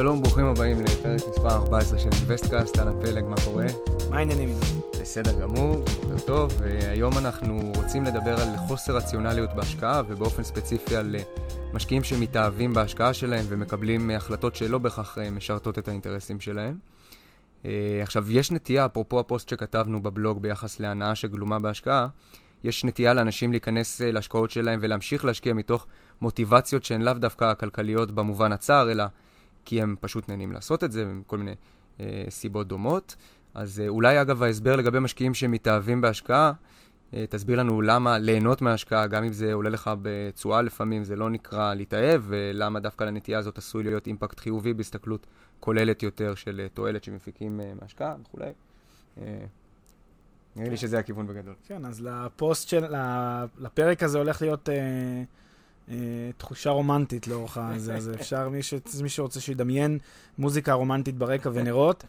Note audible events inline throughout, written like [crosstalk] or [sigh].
שלום, ברוכים הבאים לפרק מספר 14 של אינוויסטקאסט, אהלן פלג, מה קורה? מה העניינים? בסדר גמור, בוקר טוב, והיום אנחנו רוצים לדבר על חוסר רציונליות בהשקעה, ובאופן ספציפי על אה, משקיעים שמתאהבים בהשקעה שלהם ומקבלים אה, החלטות שלא בהכרח אה, משרתות את האינטרסים שלהם. עכשיו, יש נטייה, אפרופו הפוסט שכתבנו בבלוג ביחס להנאה שגלומה בהשקעה, יש נטייה לאנשים להיכנס להשקעות שלהם ולהמשיך להשקיע מתוך מוטיבציות שהן לאו דווקא כלכליות במובן הצר, אלא כי הם פשוט נהנים לעשות את זה, מכל מיני אה, סיבות דומות. אז אה, אולי אגב ההסבר לגבי משקיעים שמתאהבים בהשקעה, אה, תסביר לנו למה ליהנות מההשקעה, גם אם זה עולה לך בתשואה לפעמים, זה לא נקרא להתאהב, ולמה דווקא לנטייה הזאת עשוי להיות אימפקט חיובי בהסתכלות כוללת יותר של אה, תועלת שמפיקים אה, מהשקעה וכולי. אה, נראה לי שזה הכיוון בגדול. כן, אז לפוסט של, לפרק הזה הולך להיות... אה... אה, תחושה רומנטית לאורך הזה, אז אפשר, מי, ש, מי שרוצה שידמיין מוזיקה רומנטית ברקע ונרות.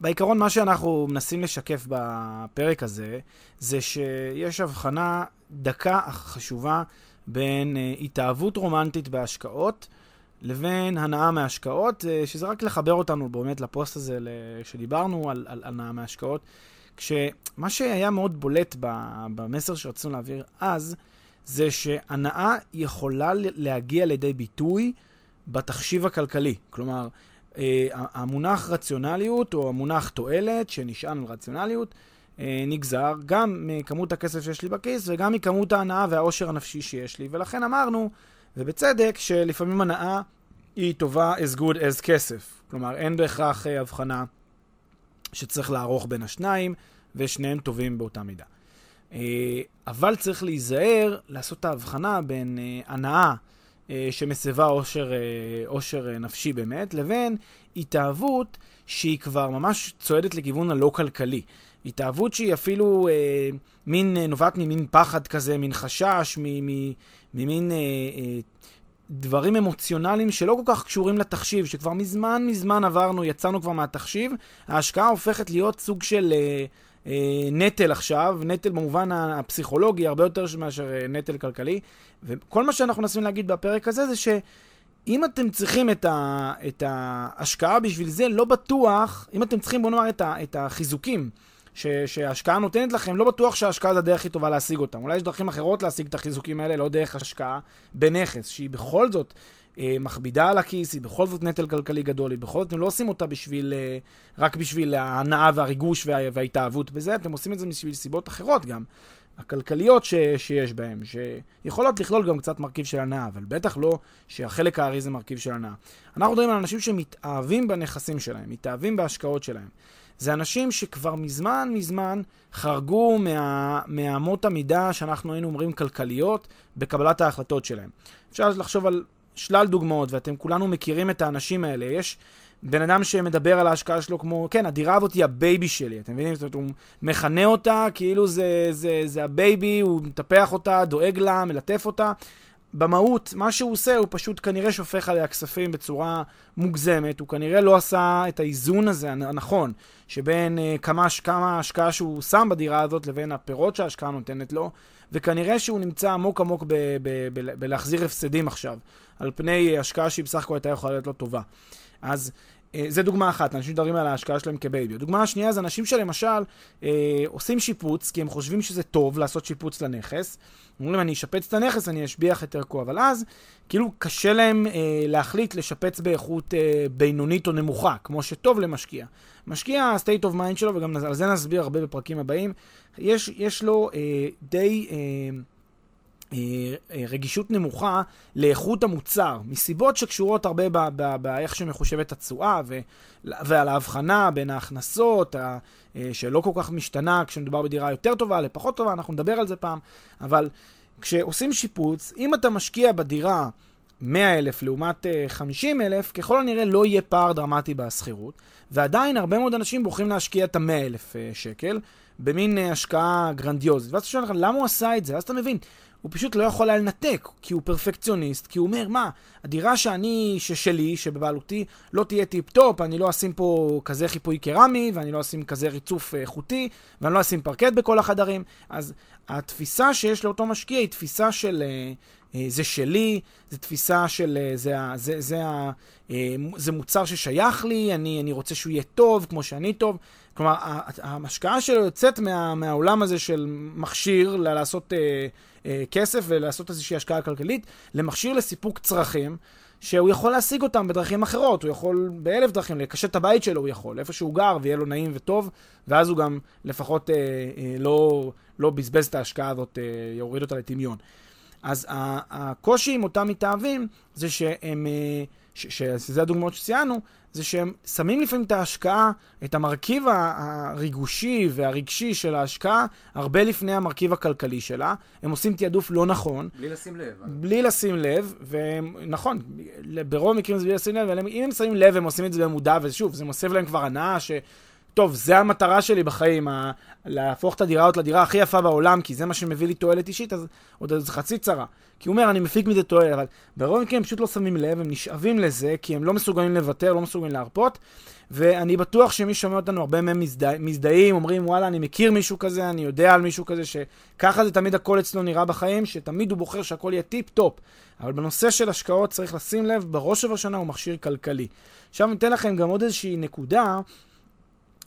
בעיקרון, מה שאנחנו מנסים לשקף בפרק הזה, זה שיש הבחנה דקה אך חשובה בין אה, התאהבות רומנטית בהשקעות לבין הנאה מהשקעות, אה, שזה רק לחבר אותנו באמת לפוסט הזה שדיברנו על, על הנאה מהשקעות. כשמה שהיה מאוד בולט במסר שרצינו להעביר אז, זה שהנאה יכולה להגיע לידי ביטוי בתחשיב הכלכלי. כלומר, אה, המונח רציונליות או המונח תועלת שנשען על רציונליות אה, נגזר גם מכמות הכסף שיש לי בכיס וגם מכמות ההנאה והעושר הנפשי שיש לי. ולכן אמרנו, ובצדק, שלפעמים הנאה היא טובה as good as כסף. כלומר, אין בהכרח אה, הבחנה שצריך לערוך בין השניים, ושניהם טובים באותה מידה. אה, אבל צריך להיזהר לעשות את ההבחנה בין אה, הנאה אה, שמסבה עושר, עושר נפשי באמת, לבין התאהבות שהיא כבר ממש צועדת לכיוון הלא כלכלי. התאהבות שהיא אפילו אה, מין, נובעת ממין פחד כזה, מין חשש, ממין אה, אה, דברים אמוציונליים שלא כל כך קשורים לתחשיב, שכבר מזמן מזמן עברנו, יצאנו כבר מהתחשיב, ההשקעה הופכת להיות סוג של... אה, נטל עכשיו, נטל במובן הפסיכולוגי הרבה יותר מאשר אה, נטל כלכלי. וכל מה שאנחנו מנסים להגיד בפרק הזה זה שאם אתם צריכים את, ה, את ההשקעה בשביל זה, לא בטוח, אם אתם צריכים, בוא נאמר, את, ה, את החיזוקים ש, שההשקעה נותנת לכם, לא בטוח שההשקעה זה הדרך הכי טובה להשיג אותם. אולי יש דרכים אחרות להשיג את החיזוקים האלה, לא דרך השקעה בנכס, שהיא בכל זאת אה, מכבידה על הכיס, היא בכל זאת נטל כלכלי גדול, היא בכל זאת, אתם לא עושים אותה בשביל, אה, רק בשביל ההנאה והריגוש וה, וההתאהבות בזה, אתם עושים את זה בשביל סיבות אחרות גם, הכלכליות ש, שיש בהן, שיכולות לכלול גם קצת מרכיב של הנאה, אבל בטח לא שהחלק הארי זה מרכיב של הנאה. אנחנו מדברים על אנשים שמתאהבים בנכסים שלהם, מתאהבים בהשקעות שלהם. זה אנשים שכבר מזמן מזמן חרגו מה, מאמות המידה שאנחנו היינו אומרים כלכליות בקבלת ההחלטות שלהם. אפשר לחשוב על שלל דוגמאות, ואתם כולנו מכירים את האנשים האלה. יש בן אדם שמדבר על ההשקעה שלו כמו, כן, הדירה הזאת היא ה baby שלי, אתם מבינים? זאת אומרת, הוא מכנה אותה כאילו זה, זה, זה ה baby, הוא מטפח אותה, דואג לה, מלטף אותה. במהות, מה שהוא עושה, הוא פשוט כנראה שופך עליה כספים בצורה מוגזמת, הוא כנראה לא עשה את האיזון הזה הנכון, שבין אה, כמה, כמה השקעה שהוא שם בדירה הזאת לבין הפירות שההשקעה נותנת לו, וכנראה שהוא נמצא עמוק עמוק בלהחזיר הפסדים עכשיו, על פני השקעה שהיא בסך הכל הייתה יכולה להיות לא טובה. אז אה, זה דוגמה אחת, אנשים מדברים על ההשקעה שלהם כבייבי. הדוגמה השנייה זה אנשים שלמשל אה, עושים שיפוץ, כי הם חושבים שזה טוב לעשות שיפוץ לנכס. אומרים, אני אשפץ את הנכס, אני אשביח את ערכו, אבל אז כאילו קשה להם אה, להחליט לשפץ באיכות אה, בינונית או נמוכה, כמו שטוב למשקיע. משקיע, ה-state of mind שלו, וגם על זה נסביר הרבה בפרקים הבאים, יש, יש לו אה, די... אה, רגישות נמוכה לאיכות המוצר, מסיבות שקשורות הרבה באיך שמחושבת התשואה ועל ההבחנה בין ההכנסות, שלא כל כך משתנה כשמדובר בדירה יותר טובה לפחות טובה, אנחנו נדבר על זה פעם, אבל כשעושים שיפוץ, אם אתה משקיע בדירה 100 אלף לעומת 50 אלף, ככל הנראה לא יהיה פער דרמטי בשכירות, ועדיין הרבה מאוד אנשים בוחרים להשקיע את ה-100 אלף שקל במין השקעה גרנדיוזית. ואז אתה שואל לך, למה הוא עשה את זה? אז אתה מבין, הוא פשוט לא יכול היה לנתק, כי הוא פרפקציוניסט, כי הוא אומר, מה, הדירה שאני, ששלי, שבבעלותי, לא תהיה טיפ-טופ, אני לא אשים פה כזה חיפוי קרמי, ואני לא אשים כזה ריצוף איכותי, ואני לא אשים פרקט בכל החדרים. אז התפיסה שיש לאותו משקיע היא תפיסה של... זה שלי, זה תפיסה של, זה, זה, זה, זה, זה מוצר ששייך לי, אני, אני רוצה שהוא יהיה טוב כמו שאני טוב. כלומר, ההשקעה שלו יוצאת מה, מהעולם הזה של מכשיר לעשות אה, אה, כסף ולעשות איזושהי השקעה כלכלית, למכשיר לסיפוק צרכים. שהוא יכול להשיג אותם בדרכים אחרות, הוא יכול באלף דרכים, לקשט את הבית שלו הוא יכול, איפה שהוא גר, ויהיה לו נעים וטוב, ואז הוא גם לפחות אה, אה, לא, לא בזבז את ההשקעה הזאת, אה, יוריד אותה לטמיון. אז הקושי עם אותם מתאהבים זה שהם, אה, שזה הדוגמאות שציינו, זה שהם שמים לפעמים את ההשקעה, את המרכיב הריגושי והרגשי של ההשקעה, הרבה לפני המרכיב הכלכלי שלה. הם עושים תעדוף לא נכון. בלי לשים לב. בלי לשים לב, ונכון, ברוב המקרים זה בלי לשים לב, אבל אם הם שמים לב, הם עושים את זה במודע, ושוב, זה מוסיף להם כבר הנאה ש... טוב, זה המטרה שלי בחיים, ה- להפוך את הדירה הזאת לדירה הכי יפה בעולם, כי זה מה שמביא לי תועלת אישית, אז עוד איזה חצי צרה. כי הוא אומר, אני מפיק מזה תועלת, אבל ברוב המקרים הם פשוט לא שמים לב, הם נשאבים לזה, כי הם לא מסוגלים לוותר, לא מסוגלים להרפות, ואני בטוח שמי שומע אותנו, הרבה מהם מזדה, מזדהים, אומרים, וואלה, אני מכיר מישהו כזה, אני יודע על מישהו כזה, שככה זה תמיד הכל אצלו נראה בחיים, שתמיד הוא בוחר שהכל יהיה טיפ-טופ. אבל בנושא של השקעות צריך לשים לב, בראש ובראשונה הוא מכשיר כלכלי. עכשיו אני אתן לכם גם עוד איזושהי נקודה,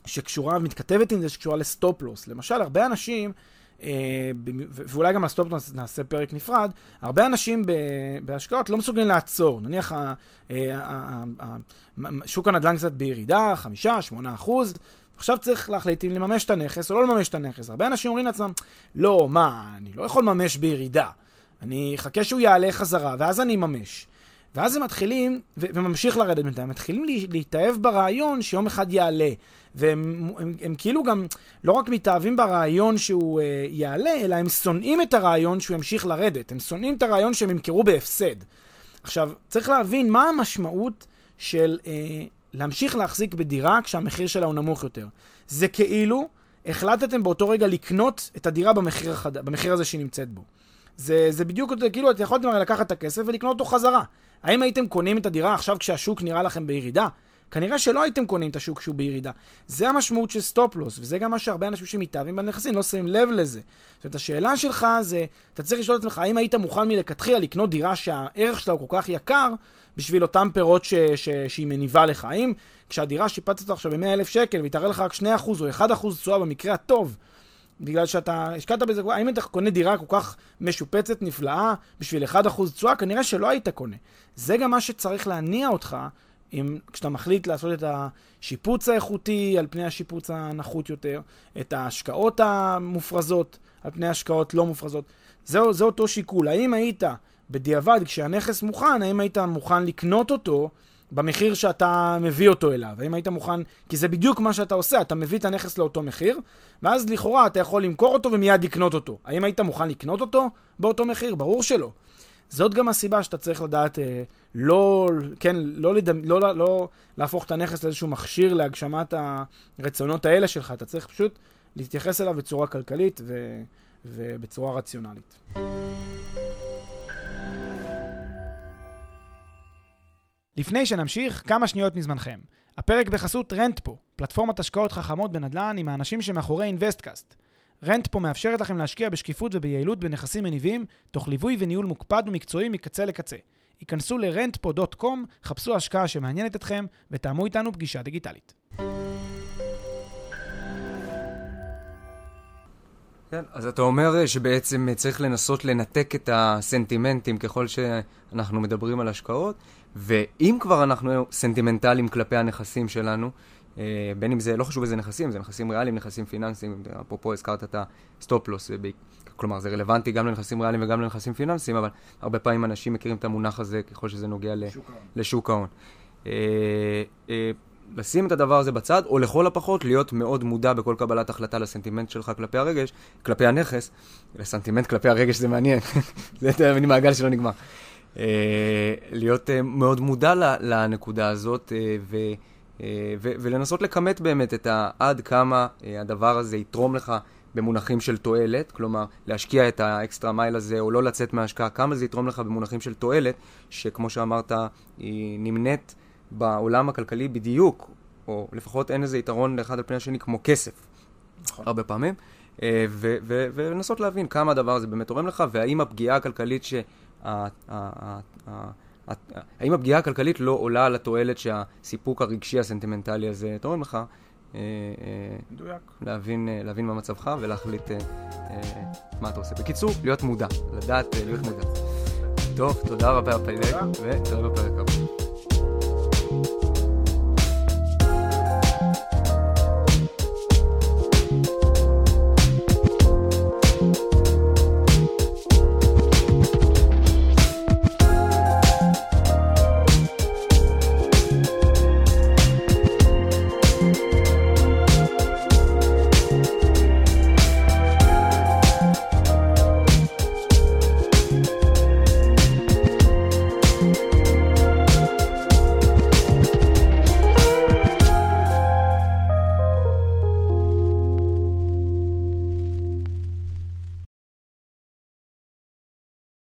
שקשורה, מתכתבת עם זה, שקשורה ל stop-loss. למשל, הרבה אנשים, אה, ואולי גם על stop-loss נעשה פרק נפרד, הרבה אנשים בהשקעות לא מסוגלים לעצור. נניח אה, ה, ה, שוק הנדל"ן קצת בירידה, חמישה, שמונה אחוז, עכשיו צריך להחליט אם לממש את הנכס או לא לממש את הנכס. הרבה אנשים אומרים לעצמם, לא, מה, אני לא יכול לממש בירידה. אני אחכה שהוא יעלה חזרה, ואז אני אממש. ואז הם מתחילים, וממשיך לרדת בינתיים, מתחילים להתאהב ברעיון שיום אחד יעלה. והם הם, הם כאילו גם לא רק מתאהבים ברעיון שהוא אה, יעלה, אלא הם שונאים את הרעיון שהוא ימשיך לרדת. הם שונאים את הרעיון שהם ימכרו בהפסד. עכשיו, צריך להבין מה המשמעות של אה, להמשיך להחזיק בדירה כשהמחיר שלה הוא נמוך יותר. זה כאילו החלטתם באותו רגע לקנות את הדירה במחיר, החד... במחיר הזה שהיא נמצאת בו. זה, זה בדיוק, כאילו, אתם יכולתם הרי לקחת את הכסף ולקנות אותו חזרה. האם הייתם קונים את הדירה עכשיו כשהשוק נראה לכם בירידה? כנראה שלא הייתם קונים את השוק שהוא בירידה. זה המשמעות של stop-loss, וזה גם מה שהרבה אנשים שמתאהבים בנכסים לא שמים לב לזה. זאת אומרת, השאלה שלך זה, אתה צריך לשאול את עצמך, האם היית מוכן מלכתחילה לקנות דירה שהערך שלה הוא כל כך יקר, בשביל אותם פירות ש, ש, שהיא מניבה לך? האם כשהדירה שיפצת אותה עכשיו ב-100,000 שקל, והיא תראה לך רק 2% או 1% תשואה במקרה הטוב, בגלל שאתה השקעת בזה, האם אתה קונה דירה כל כך משופצת, נפלאה, בשביל 1% תשואה? כנראה שלא היית קונה. זה גם מה שצריך להניע אותך אם, כשאתה מחליט לעשות את השיפוץ האיכותי על פני השיפוץ הנחות יותר, את ההשקעות המופרזות על פני השקעות לא מופרזות, זה, זה אותו שיקול. האם היית בדיעבד, כשהנכס מוכן, האם היית מוכן לקנות אותו במחיר שאתה מביא אותו אליו? האם היית מוכן, כי זה בדיוק מה שאתה עושה, אתה מביא את הנכס לאותו מחיר, ואז לכאורה אתה יכול למכור אותו ומיד לקנות אותו. האם היית מוכן לקנות אותו באותו מחיר? ברור שלא. זאת גם הסיבה שאתה צריך לדעת אה, לא, כן, לא, לדמ, לא, לא, לא להפוך את הנכס לאיזשהו מכשיר להגשמת הרצונות האלה שלך, אתה צריך פשוט להתייחס אליו בצורה כלכלית ו, ובצורה רציונלית. לפני שנמשיך, כמה שניות מזמנכם. הפרק בחסות רנטפו, פלטפורמת השקעות חכמות בנדל"ן עם האנשים שמאחורי אינוויסטקאסט. רנטפו מאפשרת לכם להשקיע בשקיפות וביעילות בנכסים מניבים, תוך ליווי וניהול מוקפד ומקצועי מקצה לקצה. היכנסו ל-rentpo.com, חפשו השקעה שמעניינת אתכם, ותאמו איתנו פגישה דיגיטלית. כן, אז אתה אומר שבעצם צריך לנסות לנתק את הסנטימנטים ככל שאנחנו מדברים על השקעות, ואם כבר אנחנו סנטימנטליים כלפי הנכסים שלנו, אה, בין אם זה, לא חשוב איזה נכסים, זה נכסים ריאליים, נכסים פיננסיים, אפרופו הזכרת את ה stop-loss, כלומר, זה רלוונטי גם לנכסים ריאליים וגם לנכסים פיננסיים, אבל הרבה פעמים אנשים מכירים את המונח הזה ככל שזה נוגע לשוק ההון. אה, אה, לשים את הדבר הזה בצד, או לכל הפחות להיות מאוד מודע בכל קבלת החלטה לסנטימנט שלך כלפי הרגש, כלפי הנכס, לסנטימנט כלפי הרגש זה מעניין, [laughs] זה מיני מעגל שלא נגמר. אה, להיות אה, מאוד מודע לנקודה הזאת, אה, ו, ולנסות לכמת באמת את עד כמה הדבר הזה יתרום לך במונחים של תועלת, כלומר, להשקיע את האקסטרה מייל הזה או לא לצאת מההשקעה, כמה זה יתרום לך במונחים של תועלת, שכמו שאמרת, היא נמנית בעולם הכלכלי בדיוק, או לפחות אין איזה יתרון לאחד על פני השני כמו כסף, נכון. הרבה פעמים, ולנסות להבין כמה הדבר הזה באמת תורם לך, והאם הפגיעה הכלכלית ש... האם הפגיעה הכלכלית לא עולה על התועלת שהסיפוק הרגשי הסנטימנטלי הזה תורם לך? אה, אה, מדויק. להבין, אה, להבין מה מצבך ולהחליט מה אתה עושה. בקיצור, להיות מודע, לדעת להיות מודע. טוב, תודה רבה, פלג, ותראה בפרק הבא.